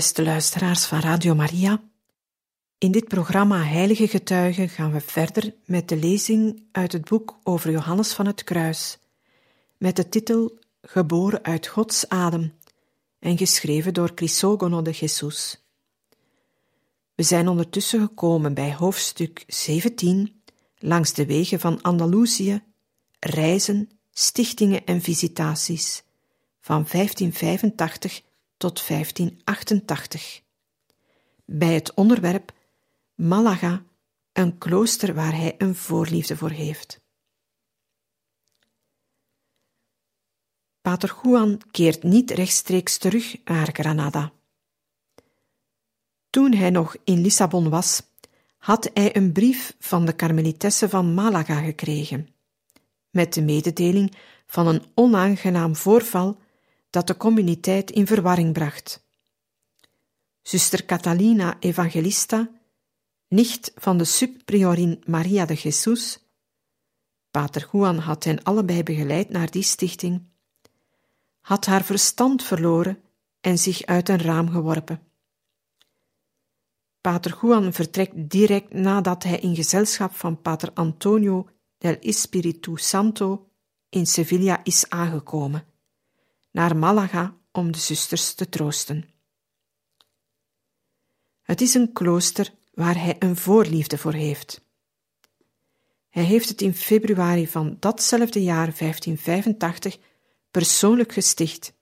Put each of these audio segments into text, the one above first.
Beste luisteraars van Radio Maria, in dit programma Heilige Getuigen gaan we verder met de lezing uit het boek over Johannes van het Kruis, met de titel Geboren uit Gods adem en geschreven door Crisogono de Jesus. We zijn ondertussen gekomen bij hoofdstuk 17, langs de wegen van Andalusië, reizen, stichtingen en visitaties, van 1585 tot 1588. Bij het onderwerp Malaga, een klooster waar hij een voorliefde voor heeft. Pater Juan keert niet rechtstreeks terug naar Granada. Toen hij nog in Lissabon was, had hij een brief van de Karmelitessen van Malaga gekregen, met de mededeling van een onaangenaam voorval dat de communiteit in verwarring bracht. Zuster Catalina Evangelista, nicht van de subpriorin Maria de Jesus, Pater Juan had hen allebei begeleid naar die stichting, had haar verstand verloren en zich uit een raam geworpen. Pater Juan vertrekt direct nadat hij in gezelschap van Pater Antonio del Espiritu Santo in Sevilla is aangekomen naar Malaga om de zusters te troosten. Het is een klooster waar hij een voorliefde voor heeft. Hij heeft het in februari van datzelfde jaar 1585 persoonlijk gesticht,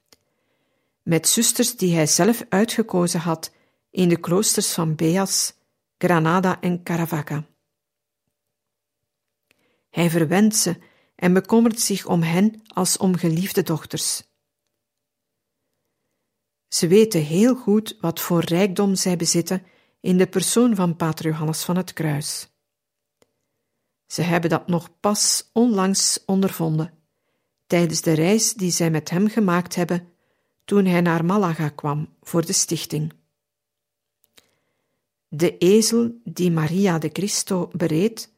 met zusters die hij zelf uitgekozen had in de kloosters van Beas, Granada en Caravaca. Hij verwendt ze en bekommert zich om hen als om geliefde dochters. Ze weten heel goed wat voor rijkdom zij bezitten in de persoon van Pater Johannes van het Kruis. Ze hebben dat nog pas onlangs ondervonden, tijdens de reis die zij met hem gemaakt hebben toen hij naar Malaga kwam voor de stichting. De ezel die Maria de Cristo bereed,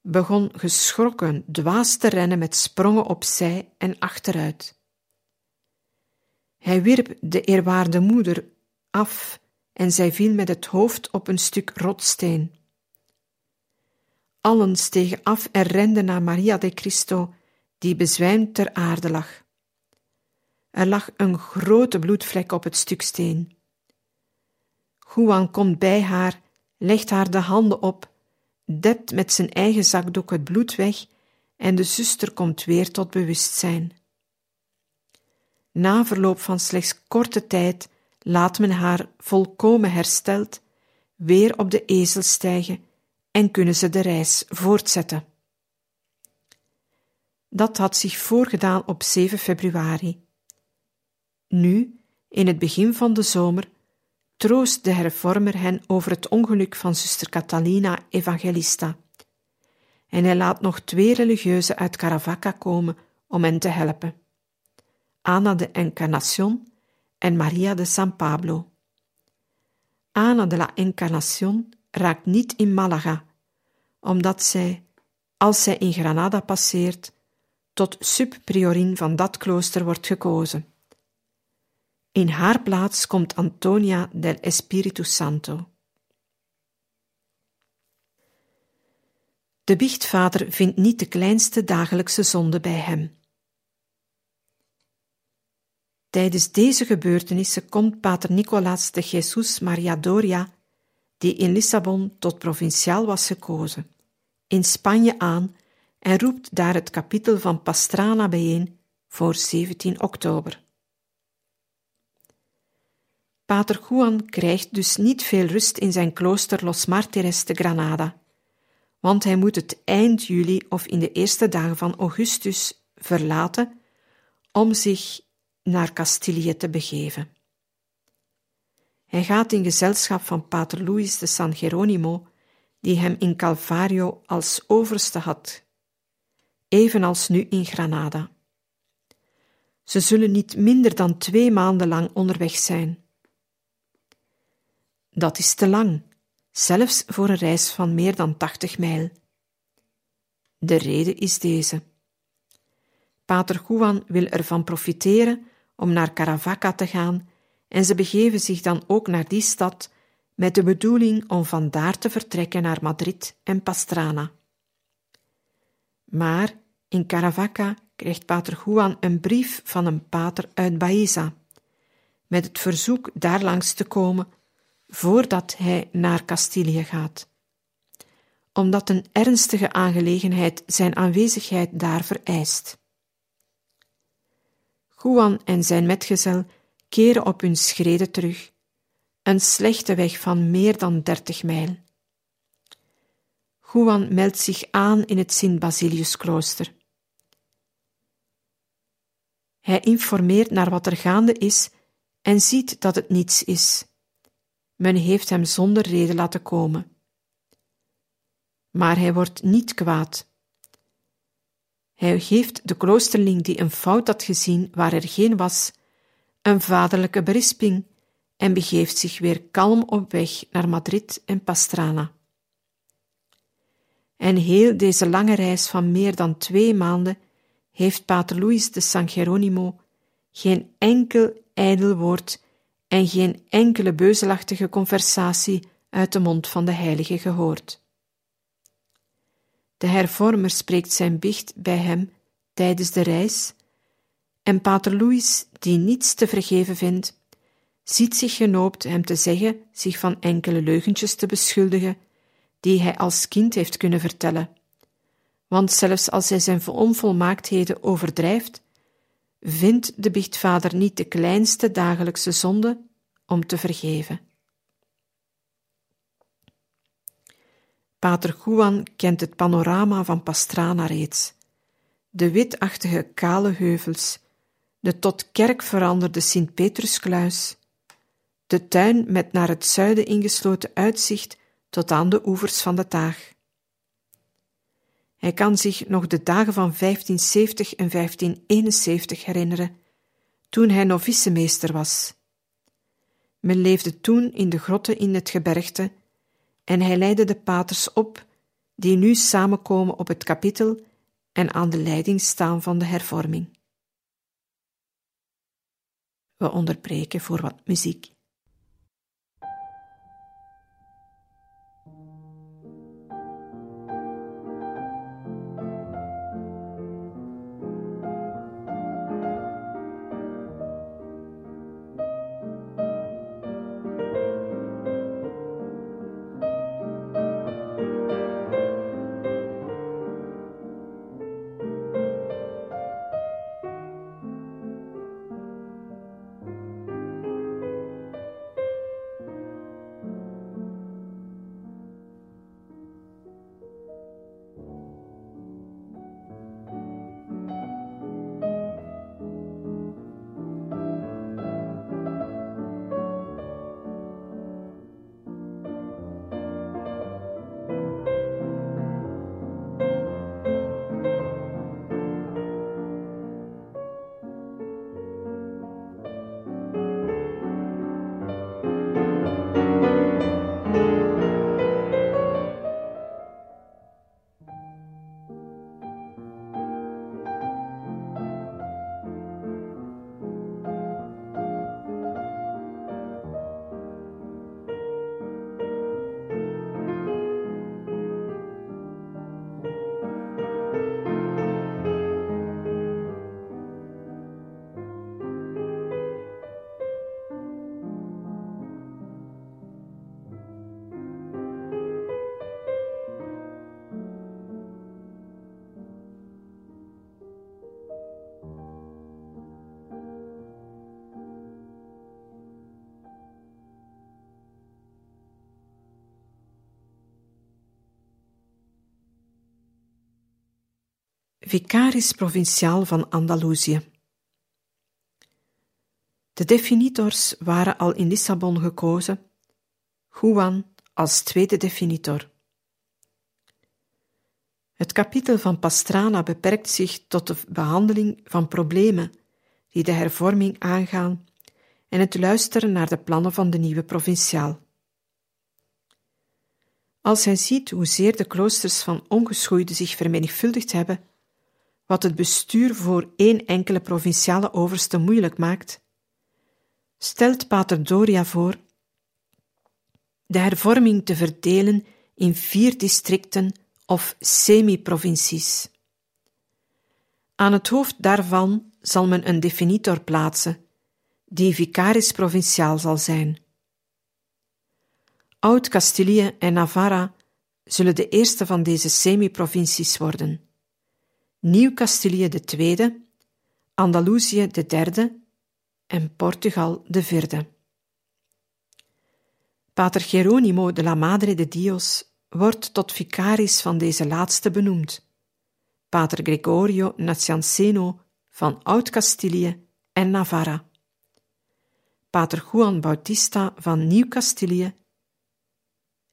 begon geschrokken dwaas te rennen met sprongen opzij en achteruit. Hij wierp de eerwaarde moeder af en zij viel met het hoofd op een stuk rotsteen. Allen stegen af en renden naar Maria de Cristo, die bezwijmd ter aarde lag. Er lag een grote bloedvlek op het stuk steen. Juan komt bij haar, legt haar de handen op, dept met zijn eigen zakdoek het bloed weg en de zuster komt weer tot bewustzijn. Na verloop van slechts korte tijd laat men haar volkomen hersteld weer op de ezel stijgen en kunnen ze de reis voortzetten. Dat had zich voorgedaan op 7 februari. Nu, in het begin van de zomer, troost de hervormer hen over het ongeluk van zuster Catalina Evangelista. En hij laat nog twee religieuzen uit Caravaca komen om hen te helpen. Ana de Encarnación en Maria de San Pablo. Ana de la Encarnación raakt niet in Malaga, omdat zij, als zij in Granada passeert, tot subpriorin van dat klooster wordt gekozen. In haar plaats komt Antonia del Espiritu Santo. De biechtvader vindt niet de kleinste dagelijkse zonde bij hem. Tijdens deze gebeurtenissen komt pater Nicolaas de Jesus Maria Doria, die in Lissabon tot provinciaal was gekozen, in Spanje aan en roept daar het kapitel van Pastrana bijeen voor 17 oktober. Pater Juan krijgt dus niet veel rust in zijn klooster Los Martires te Granada, want hij moet het eind juli of in de eerste dagen van augustus verlaten om zich naar Castilië te begeven. Hij gaat in gezelschap van Pater Luis de San Geronimo, die hem in Calvario als overste had, evenals nu in Granada. Ze zullen niet minder dan twee maanden lang onderweg zijn. Dat is te lang, zelfs voor een reis van meer dan tachtig mijl. De reden is deze. Pater Juan wil ervan profiteren om naar Caravaca te gaan en ze begeven zich dan ook naar die stad met de bedoeling om vandaar te vertrekken naar Madrid en Pastrana. Maar in Caravaca krijgt Pater Juan een brief van een pater uit Baeza, met het verzoek daar langs te komen voordat hij naar Castilië gaat, omdat een ernstige aangelegenheid zijn aanwezigheid daar vereist. Juan en zijn metgezel keren op hun schreden terug, een slechte weg van meer dan dertig mijl. Juan meldt zich aan in het Sint-Basilius-klooster. Hij informeert naar wat er gaande is en ziet dat het niets is. Men heeft hem zonder reden laten komen. Maar hij wordt niet kwaad. Hij geeft de kloosterling die een fout had gezien waar er geen was, een vaderlijke berisping en begeeft zich weer kalm op weg naar Madrid en Pastrana. En heel deze lange reis van meer dan twee maanden heeft Pater Luis de San Geronimo geen enkel ijdel woord en geen enkele beuzelachtige conversatie uit de mond van de heilige gehoord. De hervormer spreekt zijn bicht bij hem tijdens de reis, en Pater Louis, die niets te vergeven vindt, ziet zich genoopt hem te zeggen zich van enkele leugentjes te beschuldigen, die hij als kind heeft kunnen vertellen. Want zelfs als hij zijn onvolmaaktheden overdrijft, vindt de biechtvader niet de kleinste dagelijkse zonde om te vergeven. Pater Juan kent het panorama van Pastrana reeds. De witachtige kale heuvels, de tot kerk veranderde Sint-Petruskluis, de tuin met naar het zuiden ingesloten uitzicht tot aan de oevers van de Taag. Hij kan zich nog de dagen van 1570 en 1571 herinneren, toen hij novicemeester was. Men leefde toen in de grotten in het gebergte en hij leidde de paters op, die nu samenkomen op het kapitel en aan de leiding staan van de hervorming. We onderbreken voor wat muziek. Vicaris provinciaal van Andalusië. De definitors waren al in Lissabon gekozen, Juan als tweede definitor. Het kapitel van Pastrana beperkt zich tot de behandeling van problemen die de hervorming aangaan en het luisteren naar de plannen van de nieuwe provinciaal. Als hij ziet hoezeer de kloosters van ongeschoeide zich vermenigvuldigd hebben, wat het bestuur voor één enkele provinciale overste moeilijk maakt, stelt Pater Doria voor de hervorming te verdelen in vier districten of semi-provincies. Aan het hoofd daarvan zal men een definitor plaatsen, die vicaris provinciaal zal zijn. Oud-Castilië en Navarra zullen de eerste van deze semi-provincies worden. Nieuw-Castilië tweede, Andalusië derde en Portugal vierde. Pater Geronimo de la Madre de Dios wordt tot vicaris van deze laatste benoemd. Pater Gregorio Nacianceno van Oud-Castilië en Navarra. Pater Juan Bautista van Nieuw-Castilië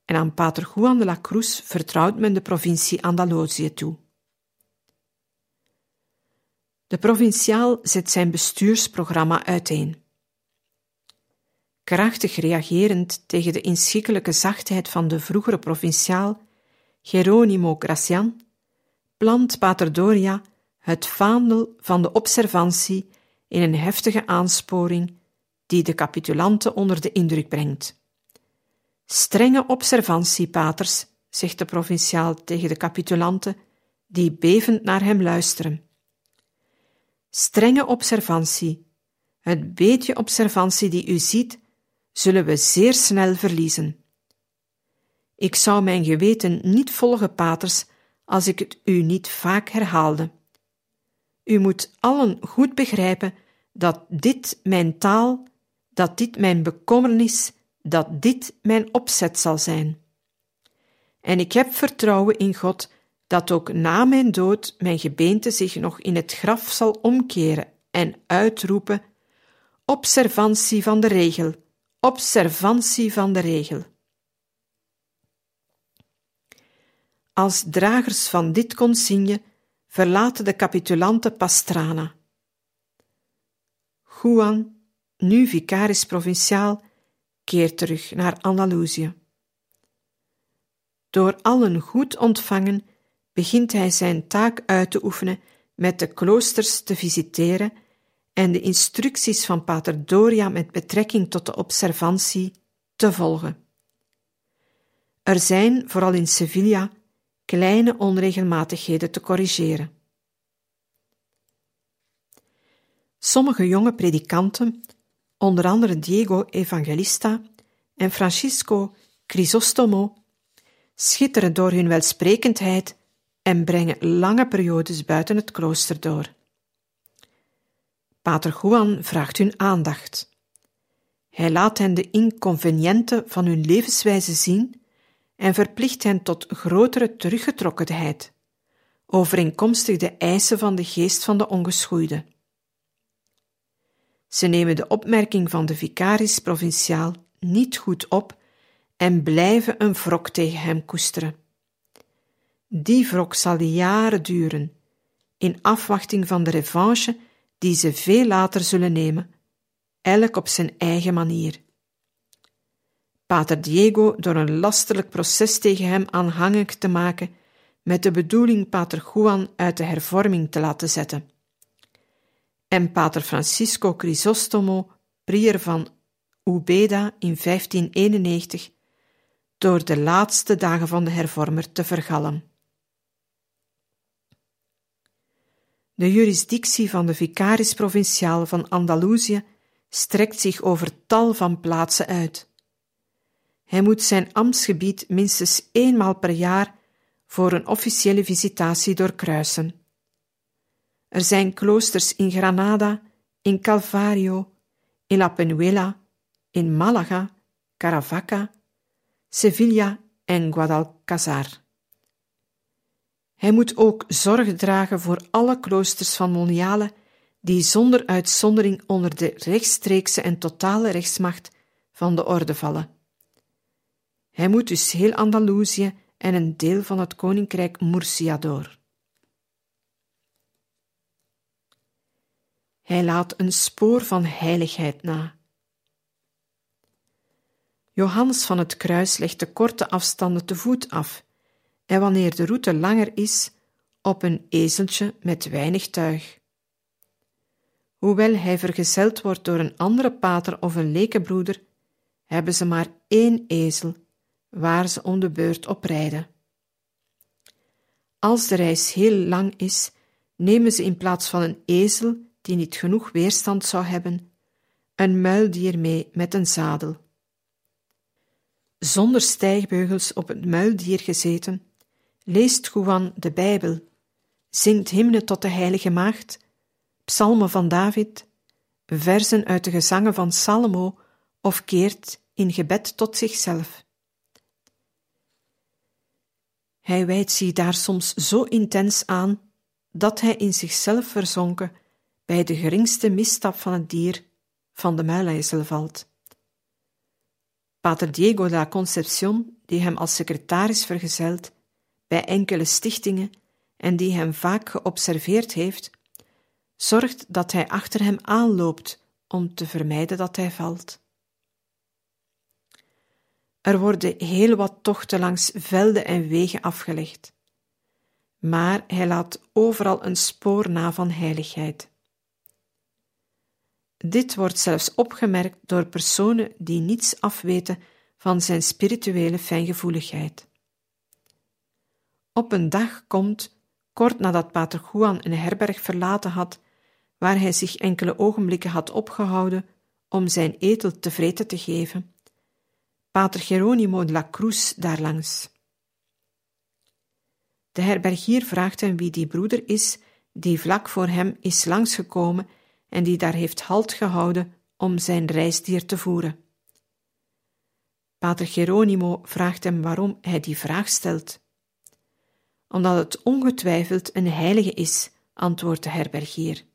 en aan Pater Juan de la Cruz vertrouwt men de provincie Andalusië toe. De provinciaal zet zijn bestuursprogramma uiteen. Krachtig reagerend tegen de inschikkelijke zachtheid van de vroegere provinciaal, Geronimo Gracian, plant Pater Doria het vaandel van de observantie in een heftige aansporing die de capitulanten onder de indruk brengt. Strenge observantie, paters, zegt de provinciaal tegen de capitulanten, die bevend naar hem luisteren. Strenge observantie, het beetje observantie die u ziet, zullen we zeer snel verliezen. Ik zou mijn geweten niet volgen, paters, als ik het u niet vaak herhaalde. U moet allen goed begrijpen dat dit mijn taal, dat dit mijn bekommernis, dat dit mijn opzet zal zijn. En ik heb vertrouwen in God dat ook na mijn dood mijn gebeente zich nog in het graf zal omkeren en uitroepen: Observantie van de regel, observantie van de regel. Als dragers van dit consigne verlaten de capitulanten Pastrana. Juan, nu vicaris provinciaal, keert terug naar Andalusië. Door allen goed ontvangen, begint hij zijn taak uit te oefenen met de kloosters te visiteren en de instructies van Pater Doria met betrekking tot de observantie te volgen. Er zijn, vooral in Sevilla, kleine onregelmatigheden te corrigeren. Sommige jonge predikanten onder andere Diego Evangelista en Francisco Crisostomo, schitteren door hun welsprekendheid en brengen lange periodes buiten het klooster door. Pater Juan vraagt hun aandacht. Hij laat hen de inconveniënten van hun levenswijze zien en verplicht hen tot grotere teruggetrokkenheid, overeenkomstig de eisen van de geest van de ongeschoeide. Ze nemen de opmerking van de vicaris provinciaal niet goed op en blijven een wrok tegen hem koesteren. Die wrok zal jaren duren, in afwachting van de revanche die ze veel later zullen nemen, elk op zijn eigen manier. Pater Diego door een lastelijk proces tegen hem aanhangig te maken, met de bedoeling Pater Juan uit de hervorming te laten zetten en Pater Francisco Crisostomo, prier van Ubeda in 1591, door de laatste dagen van de hervormer te vergallen. De jurisdictie van de vicaris provinciaal van Andalusië strekt zich over tal van plaatsen uit. Hij moet zijn ambtsgebied minstens eenmaal per jaar voor een officiële visitatie doorkruisen. Er zijn kloosters in Granada, in Calvario, in La Penuela, in Malaga, Caravaca, Sevilla en Guadalcazar. Hij moet ook zorg dragen voor alle kloosters van Moniale die zonder uitzondering onder de rechtstreekse en totale rechtsmacht van de orde vallen. Hij moet dus heel Andalusië en een deel van het koninkrijk Murcia door. Hij laat een spoor van heiligheid na. Johannes van het Kruis legt de korte afstanden te voet af en wanneer de route langer is, op een ezeltje met weinig tuig. Hoewel hij vergezeld wordt door een andere pater of een lekenbroeder, hebben ze maar één ezel waar ze om de beurt op rijden. Als de reis heel lang is, nemen ze in plaats van een ezel die niet genoeg weerstand zou hebben, een muildier mee met een zadel. Zonder stijgbeugels op het muildier gezeten, leest Juan de Bijbel, zingt hymne tot de Heilige Maagd, psalmen van David, versen uit de gezangen van Salomo of keert in gebed tot zichzelf. Hij wijdt zich daar soms zo intens aan dat hij in zichzelf verzonken bij de geringste misstap van het dier van de muilezel valt. Pater Diego de la Concepción, die hem als secretaris vergezelt bij enkele stichtingen en die hem vaak geobserveerd heeft, zorgt dat hij achter hem aanloopt om te vermijden dat hij valt. Er worden heel wat tochten langs velden en wegen afgelegd, maar hij laat overal een spoor na van heiligheid. Dit wordt zelfs opgemerkt door personen die niets afweten van zijn spirituele fijngevoeligheid. Op een dag komt, kort nadat Pater Juan een herberg verlaten had, waar hij zich enkele ogenblikken had opgehouden om zijn etel te vreten te geven, Pater Geronimo de la Cruz daarlangs. De herbergier vraagt hem wie die broeder is die vlak voor hem is langsgekomen en die daar heeft halt gehouden om zijn reisdier te voeren. Pater Geronimo vraagt hem waarom hij die vraag stelt. Omdat het ongetwijfeld een heilige is, antwoordt de herbergier.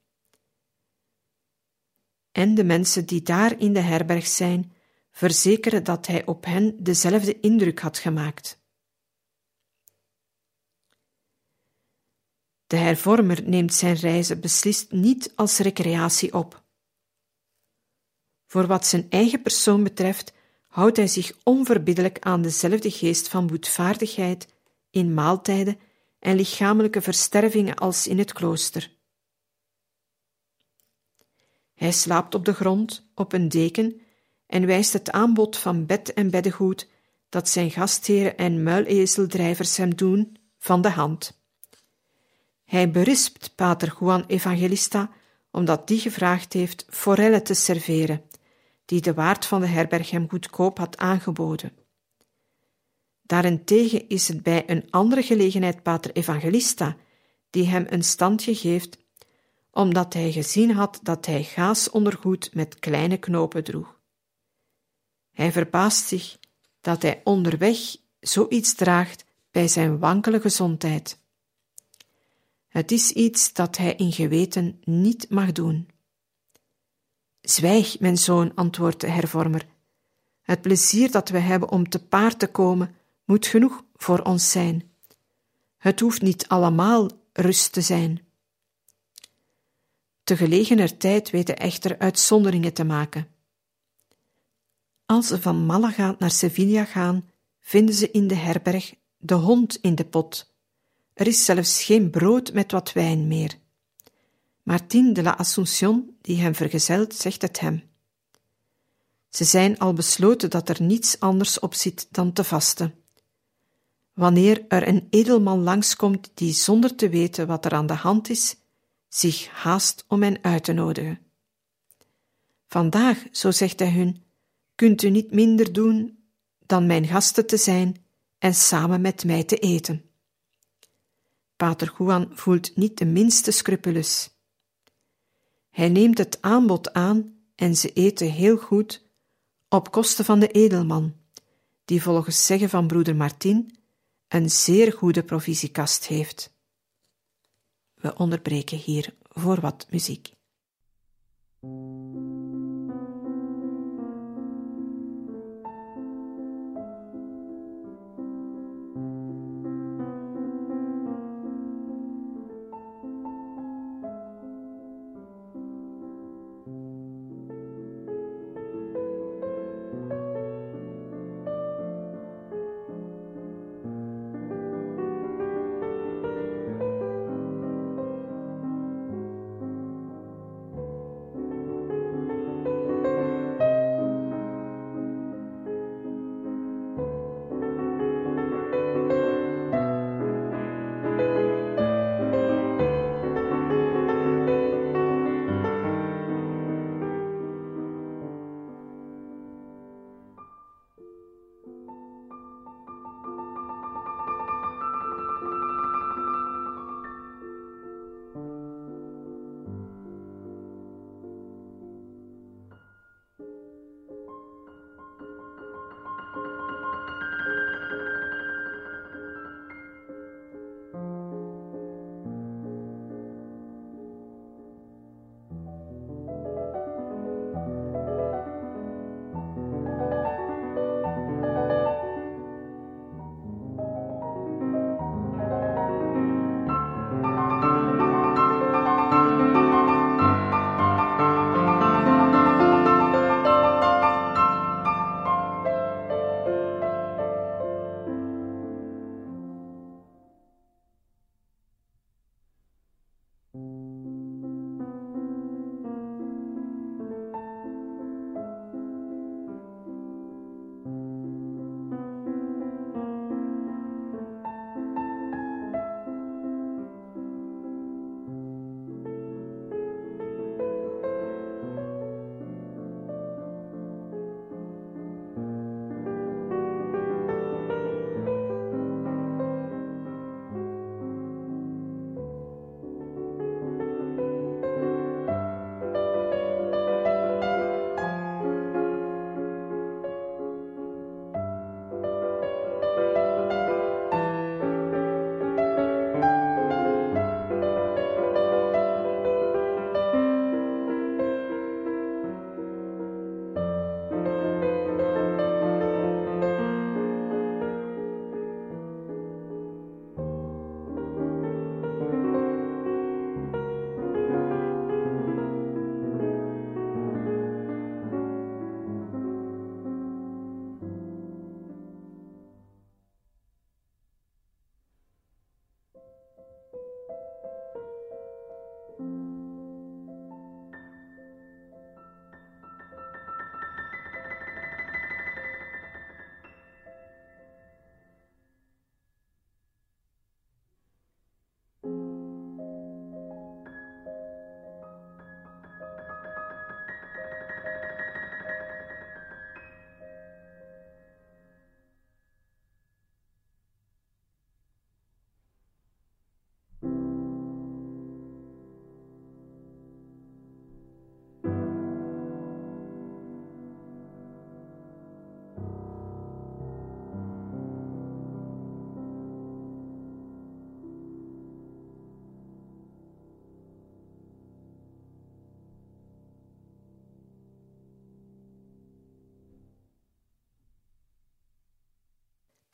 En de mensen die daar in de herberg zijn, verzekeren dat hij op hen dezelfde indruk had gemaakt. De hervormer neemt zijn reizen beslist niet als recreatie op. Voor wat zijn eigen persoon betreft, houdt hij zich onverbiddelijk aan dezelfde geest van boetvaardigheid in maaltijden en lichamelijke verstervingen als in het klooster. Hij slaapt op de grond, op een deken, en wijst het aanbod van bed en beddengoed dat zijn gastheren en muilezeldrijvers hem doen van de hand. Hij berispt pater Juan Evangelista omdat die gevraagd heeft forellen te serveren, die de waard van de herberg hem goedkoop had aangeboden. Daarentegen is het bij een andere gelegenheid pater Evangelista die hem een standje geeft, omdat hij gezien had dat hij gaas ondergoed met kleine knopen droeg. Hij verbaast zich dat hij onderweg zoiets draagt bij zijn wankele gezondheid. Het is iets dat hij in geweten niet mag doen. Zwijg, mijn zoon, antwoordt de hervormer. Het plezier dat we hebben om te paard te komen, moet genoeg voor ons zijn. Het hoeft niet allemaal rust te zijn. Te tijd weten echter uitzonderingen te maken. Als ze van Malaga naar Sevilla gaan, vinden ze in de herberg de hond in de pot er is zelfs geen brood met wat wijn meer. Martin de la Assumption, die hem vergezelt, zegt het hem. Ze zijn al besloten dat er niets anders op zit dan te vasten. Wanneer er een edelman langskomt die zonder te weten wat er aan de hand is, zich haast om hen uit te nodigen. Vandaag, zo zegt hij hun, kunt u niet minder doen dan mijn gasten te zijn en samen met mij te eten. Pater Juan voelt niet de minste scrupules. Hij neemt het aanbod aan en ze eten heel goed op kosten van de edelman, die volgens zeggen van broeder Martin een zeer goede provisiekast heeft. We onderbreken hier voor wat muziek.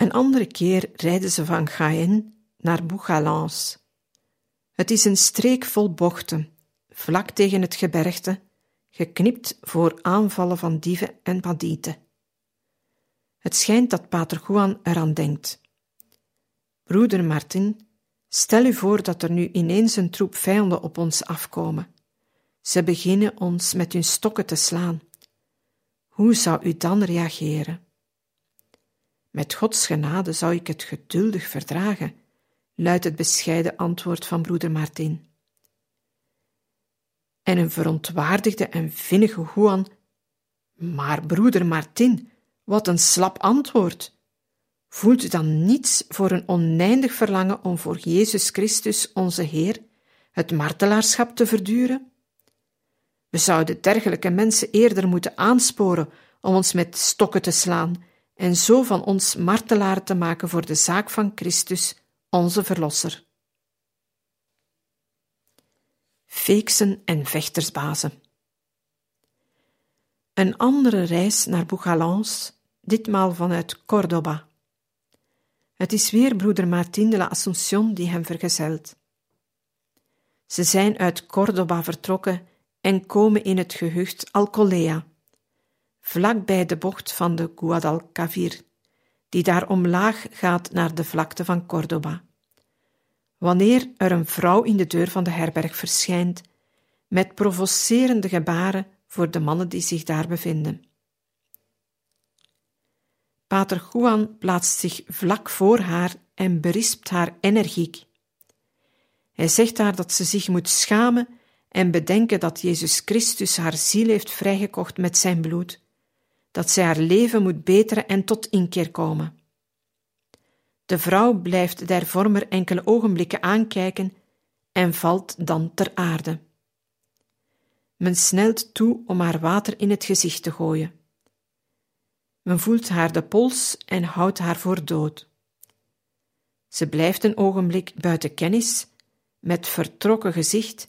Een andere keer rijden ze van Gaën naar Bouchalance. Het is een streek vol bochten, vlak tegen het gebergte, geknipt voor aanvallen van dieven en bandieten. Het schijnt dat Pater Juan eraan denkt. Broeder Martin, stel u voor dat er nu ineens een troep vijanden op ons afkomen. Ze beginnen ons met hun stokken te slaan. Hoe zou u dan reageren? Met Gods genade zou ik het geduldig verdragen, luidt het bescheiden antwoord van broeder Martin. En een verontwaardigde en vinnige Juan. Maar broeder Martin, wat een slap antwoord! Voelt u dan niets voor een oneindig verlangen om voor Jezus Christus, onze Heer, het martelaarschap te verduren? We zouden dergelijke mensen eerder moeten aansporen om ons met stokken te slaan en zo van ons martelaar te maken voor de zaak van Christus, onze Verlosser. feeksen en vechtersbazen. Een andere reis naar Bouchalance, ditmaal vanuit Cordoba. Het is weer broeder Martin de la Assumption die hem vergezelt. Ze zijn uit Cordoba vertrokken en komen in het gehucht Alcolea, vlak bij de bocht van de Guadalquivir, die daar omlaag gaat naar de vlakte van Cordoba. Wanneer er een vrouw in de deur van de herberg verschijnt, met provocerende gebaren voor de mannen die zich daar bevinden. Pater Juan plaatst zich vlak voor haar en berispt haar energiek. Hij zegt haar dat ze zich moet schamen en bedenken dat Jezus Christus haar ziel heeft vrijgekocht met zijn bloed, dat zij haar leven moet beteren en tot inkeer komen. De vrouw blijft der vormer enkele ogenblikken aankijken en valt dan ter aarde. Men snelt toe om haar water in het gezicht te gooien. Men voelt haar de pols en houdt haar voor dood. Ze blijft een ogenblik buiten kennis, met vertrokken gezicht.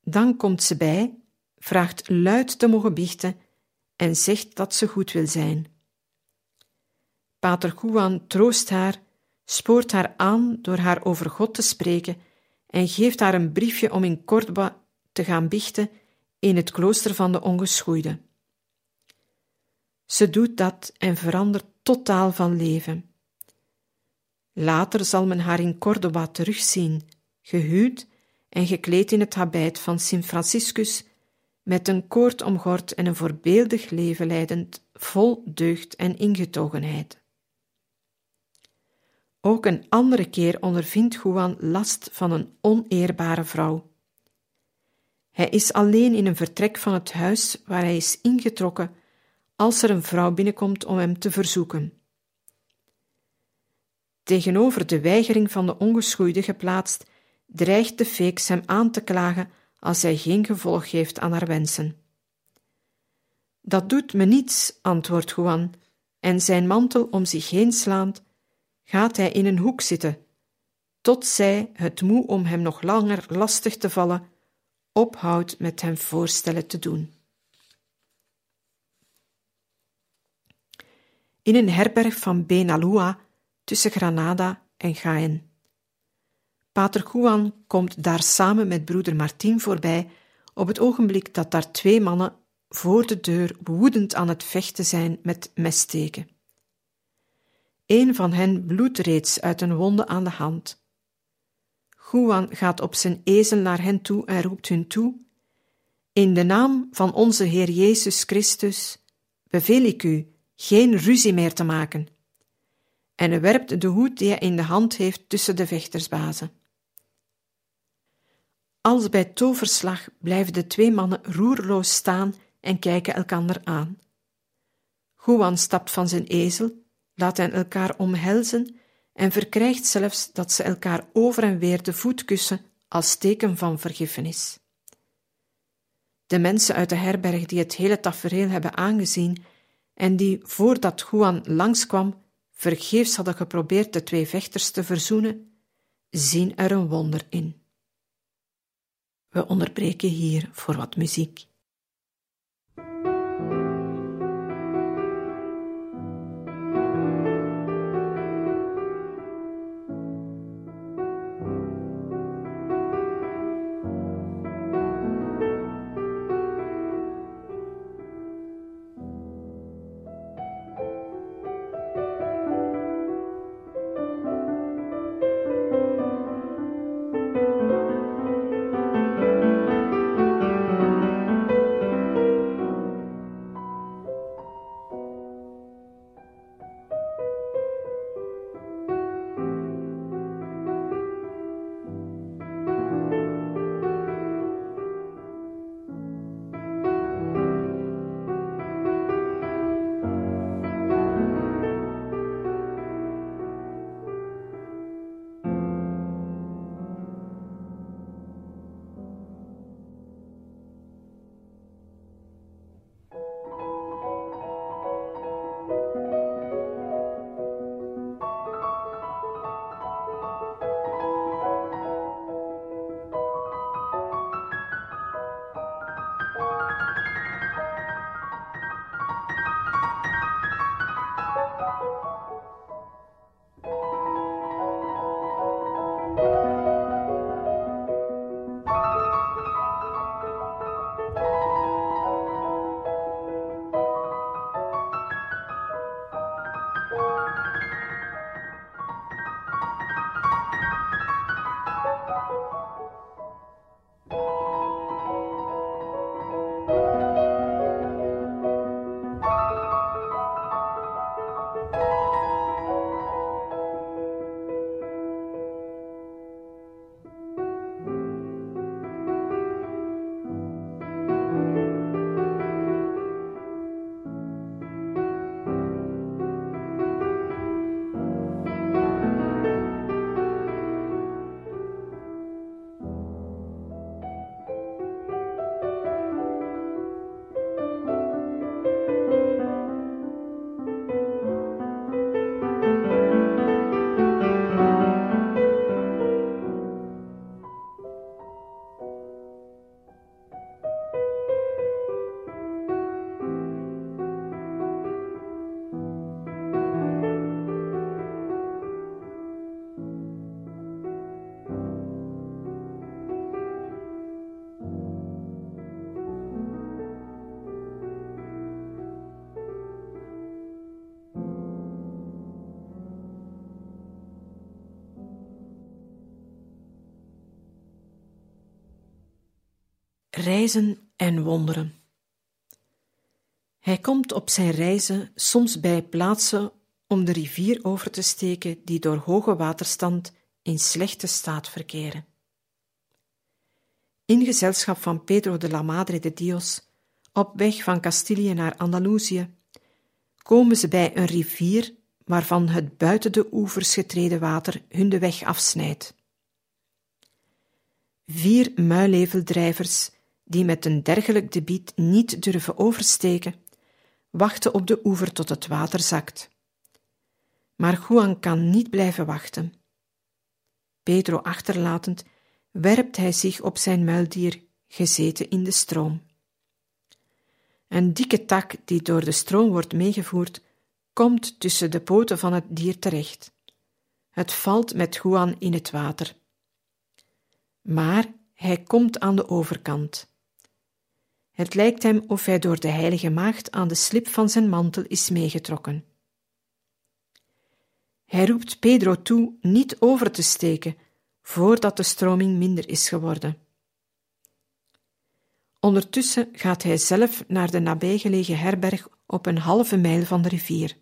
Dan komt ze bij, vraagt luid te mogen biechten en zegt dat ze goed wil zijn. Pater Juan troost haar, spoort haar aan door haar over God te spreken en geeft haar een briefje om in Cordoba te gaan biechten in het klooster van de ongeschoeide. Ze doet dat en verandert totaal van leven. Later zal men haar in Cordoba terugzien, gehuwd en gekleed in het habit van Sint Franciscus, met een koord omgord en een voorbeeldig leven leidend, vol deugd en ingetogenheid. Ook een andere keer ondervindt Juan last van een oneerbare vrouw. Hij is alleen in een vertrek van het huis waar hij is ingetrokken als er een vrouw binnenkomt om hem te verzoeken. Tegenover de weigering van de ongeschoeide geplaatst, dreigt de feeks hem aan te klagen als hij geen gevolg geeft aan haar wensen. Dat doet me niets, antwoordt Juan, en zijn mantel om zich heen slaand, gaat hij in een hoek zitten, tot zij, het moe om hem nog langer lastig te vallen, ophoudt met hem voorstellen te doen. In een herberg van Benalua tussen Granada en Jaén. Pater Juan komt daar samen met broeder Martin voorbij op het ogenblik dat daar twee mannen voor de deur woedend aan het vechten zijn met messteken. Een van hen bloedt reeds uit een wonde aan de hand. Juan gaat op zijn ezel naar hen toe en roept hun toe: In de naam van onze Heer Jezus Christus beveel ik u geen ruzie meer te maken. En hij werpt de hoed die hij in de hand heeft tussen de vechtersbazen. Als bij toverslag blijven de twee mannen roerloos staan en kijken elkander aan. Juan stapt van zijn ezel, laat hen elkaar omhelzen en verkrijgt zelfs dat ze elkaar over en weer de voet kussen als teken van vergiffenis. De mensen uit de herberg die het hele tafereel hebben aangezien en die, voordat Juan langskwam, vergeefs hadden geprobeerd de twee vechters te verzoenen, zien er een wonder in. We onderbreken hier voor wat muziek. うん。Reizen en wonderen. Hij komt op zijn reizen soms bij plaatsen om de rivier over te steken die door hoge waterstand in slechte staat verkeren. In gezelschap van Pedro de la Madre de Dios, op weg van Castilië naar Andalusië, komen ze bij een rivier waarvan het buiten de oevers getreden water hun de weg afsnijdt. Vier muileveldrijvers, die met een dergelijk debiet niet durven oversteken, wachten op de oever tot het water zakt. Maar Juan kan niet blijven wachten. Pedro achterlatend, werpt hij zich op zijn muildier, gezeten in de stroom. Een dikke tak die door de stroom wordt meegevoerd, komt tussen de poten van het dier terecht. Het valt met Juan in het water. Maar hij komt aan de overkant. Het lijkt hem of hij door de heilige maagd aan de slip van zijn mantel is meegetrokken. Hij roept Pedro toe niet over te steken, voordat de stroming minder is geworden. Ondertussen gaat hij zelf naar de nabijgelegen herberg op een halve mijl van de rivier.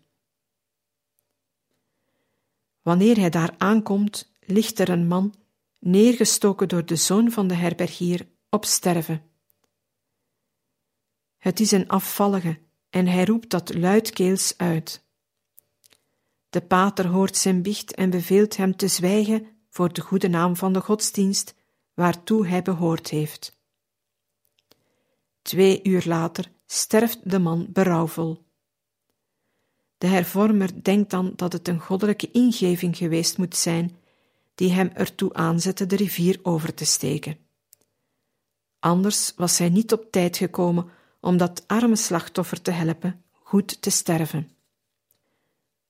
Wanneer hij daar aankomt, ligt er een man, neergestoken door de zoon van de herbergier, op sterven. Het is een afvallige en hij roept dat luidkeels uit. De pater hoort zijn biecht en beveelt hem te zwijgen voor de goede naam van de godsdienst waartoe hij behoord heeft. Twee uur later sterft de man berouwvol. De hervormer denkt dan dat het een goddelijke ingeving geweest moet zijn die hem ertoe aanzette de rivier over te steken. Anders was hij niet op tijd gekomen om dat arme slachtoffer te helpen goed te sterven.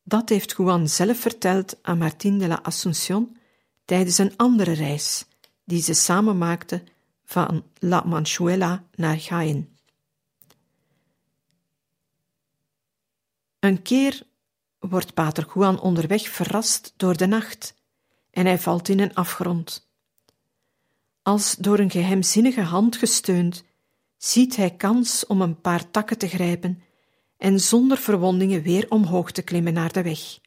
Dat heeft Juan zelf verteld aan Martín de la Asunción tijdens een andere reis die ze samen maakten van La Manchuela naar Jaén. Een keer wordt Pater Juan onderweg verrast door de nacht en hij valt in een afgrond. Als door een geheimzinnige hand gesteund, ziet hij kans om een paar takken te grijpen en zonder verwondingen weer omhoog te klimmen naar de weg.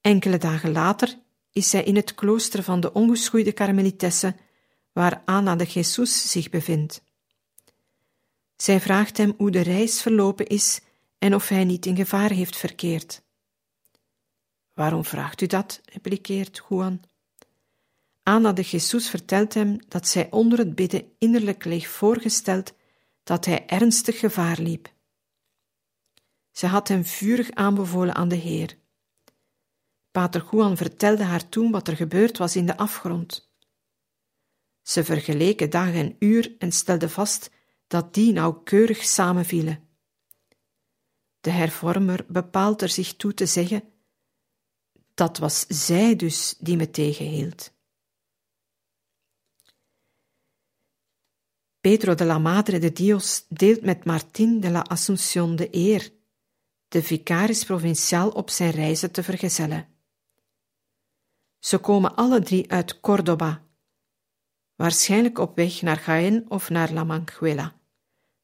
Enkele dagen later is hij in het klooster van de ongeschoeide karmelitessen, waar Ana de Jesus zich bevindt. Zij vraagt hem hoe de reis verlopen is en of hij niet in gevaar heeft verkeerd. Waarom vraagt u dat? replikeert Juan. Ana de Jesus vertelt hem dat zij onder het bidden innerlijk leeg voorgesteld dat hij ernstig gevaar liep. Ze had hem vurig aanbevolen aan de Heer. Pater Juan vertelde haar toen wat er gebeurd was in de afgrond. Ze vergeleken dag en uur en stelde vast dat die nauwkeurig samenvielen. De hervormer bepaalt er zich toe te zeggen: dat was zij dus die me tegenhield. Pedro de la Madre de Dios deelt met Martín de la Asunción de eer, de vicaris provinciaal op zijn reizen te vergezellen. Ze komen alle drie uit Córdoba, waarschijnlijk op weg naar Jaén of naar La Manchuela,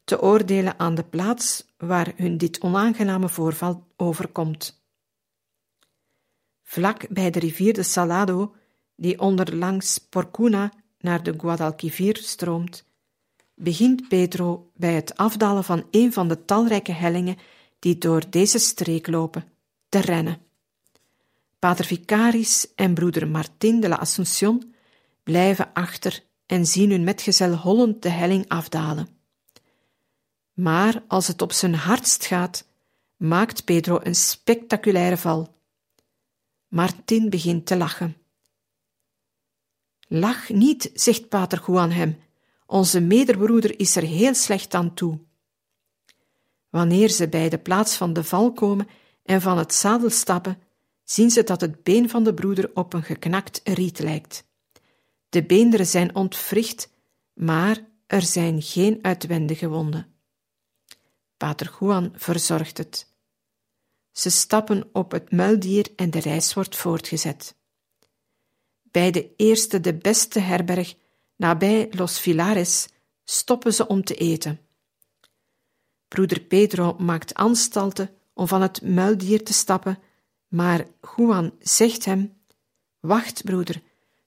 te oordelen aan de plaats waar hun dit onaangename voorval overkomt. Vlak bij de rivier de Salado, die onderlangs Porcuna naar de Guadalquivir stroomt, begint Pedro bij het afdalen van een van de talrijke hellingen die door deze streek lopen, te rennen. Pater Vicaris en broeder Martin de la Ascension blijven achter en zien hun metgezel hollend de helling afdalen. Maar als het op zijn hardst gaat, maakt Pedro een spectaculaire val. Martin begint te lachen. Lach niet, zegt Pater Juan hem, onze medebroeder is er heel slecht aan toe. Wanneer ze bij de plaats van de val komen en van het zadel stappen, zien ze dat het been van de broeder op een geknakt riet lijkt. De beenderen zijn ontwricht, maar er zijn geen uitwendige wonden. Pater Juan verzorgt het. Ze stappen op het muildier en de reis wordt voortgezet. Bij de eerste, de beste herberg nabij Los Filares, stoppen ze om te eten. Broeder Pedro maakt anstalten om van het muildier te stappen, maar Juan zegt hem: Wacht, broeder,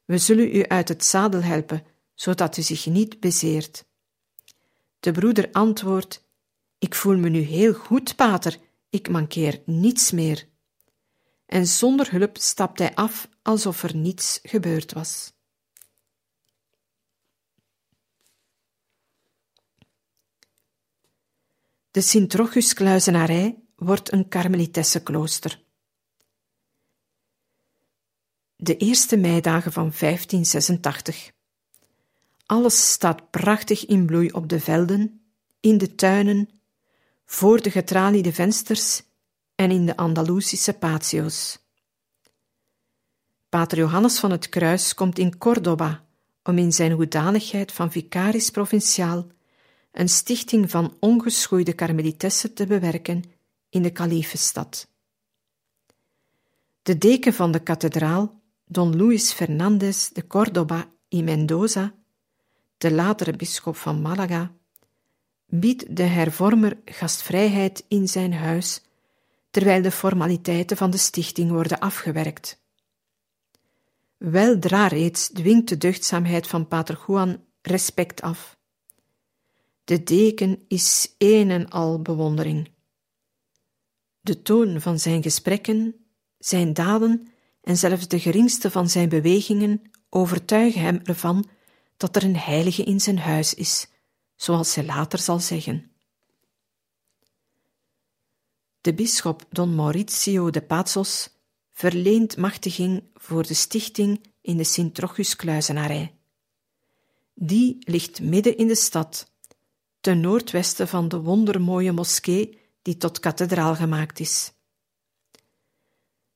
we zullen u uit het zadel helpen, zodat u zich niet bezeert. De broeder antwoordt: Ik voel me nu heel goed, pater, ik mankeer niets meer. En zonder hulp stapt hij af alsof er niets gebeurd was. De Sint-Rochus-kluizenarij wordt een karmelitessenklooster. De eerste meidagen van 1586. Alles staat prachtig in bloei op de velden, in de tuinen, voor de getraliede vensters en in de Andalusische patio's. Pater Johannes van het Kruis komt in Córdoba om in zijn hoedanigheid van vicaris provinciaal een stichting van ongeschoeide karmelitessen te bewerken in de kalifenstad. De deken van de kathedraal, Don Luis Fernández de Córdoba y Mendoza, de latere bisschop van Malaga, biedt de hervormer gastvrijheid in zijn huis, terwijl de formaliteiten van de stichting worden afgewerkt. Weldra reeds dwingt de deugdzaamheid van Pater Juan respect af. De deken is een en al bewondering. De toon van zijn gesprekken, zijn daden en zelfs de geringste van zijn bewegingen overtuigen hem ervan dat er een heilige in zijn huis is, zoals hij later zal zeggen. De bisschop Don Maurizio de Pazos verleent machtiging voor de stichting in de Sint-Trochuskluizenarij. Die ligt midden in de stad, ten noordwesten van de wondermooie moskee die tot kathedraal gemaakt is.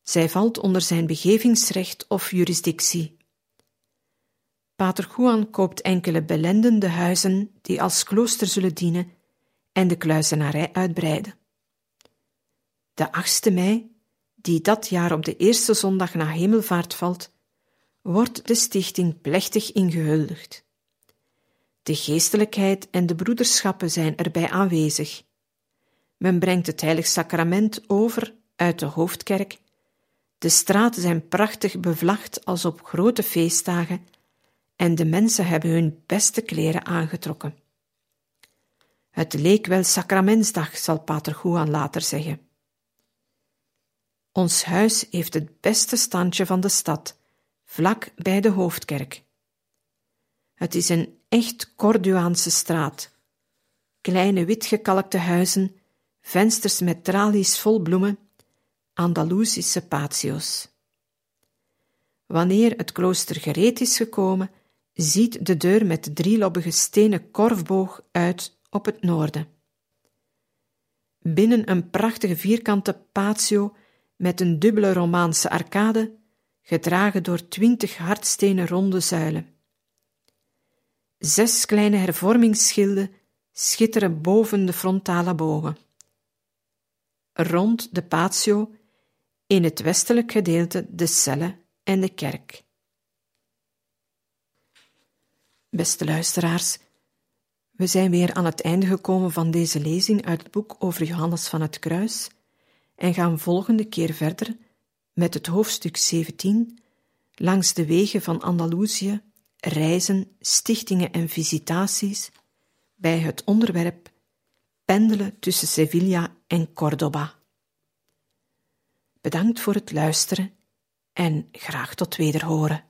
Zij valt onder zijn begevingsrecht of jurisdictie. Pater Juan koopt enkele belendende huizen die als klooster zullen dienen en de kluizenarij uitbreiden. De 8e mei, die dat jaar op de eerste zondag na hemelvaart valt, wordt de stichting plechtig ingehuldigd. De geestelijkheid en de broederschappen zijn erbij aanwezig. Men brengt het heilig sacrament over uit de hoofdkerk. De straten zijn prachtig bevlacht als op grote feestdagen en de mensen hebben hun beste kleren aangetrokken. Het leek wel sacramentsdag, zal Pater Juan later zeggen. Ons huis heeft het beste standje van de stad, vlak bij de hoofdkerk. Het is een echt Corduaanse straat. Kleine witgekalkte huizen, vensters met tralies vol bloemen, Andalusische patio's. Wanneer het klooster gereed is gekomen, ziet de deur met de drielobbige stenen korfboog uit op het noorden. Binnen een prachtige vierkante patio met een dubbele Romaanse arcade, gedragen door twintig hardstenen ronde zuilen. Zes kleine hervormingsschilden schitteren boven de frontale bogen. Rond de patio, in het westelijk gedeelte, de cellen en de kerk. Beste luisteraars, we zijn weer aan het einde gekomen van deze lezing uit het boek over Johannes van het Kruis en gaan volgende keer verder met het hoofdstuk 17 langs de wegen van Andalusië, reizen, stichtingen en visitaties bij het onderwerp pendelen tussen Sevilla en Córdoba. Bedankt voor het luisteren en graag tot wederhoren.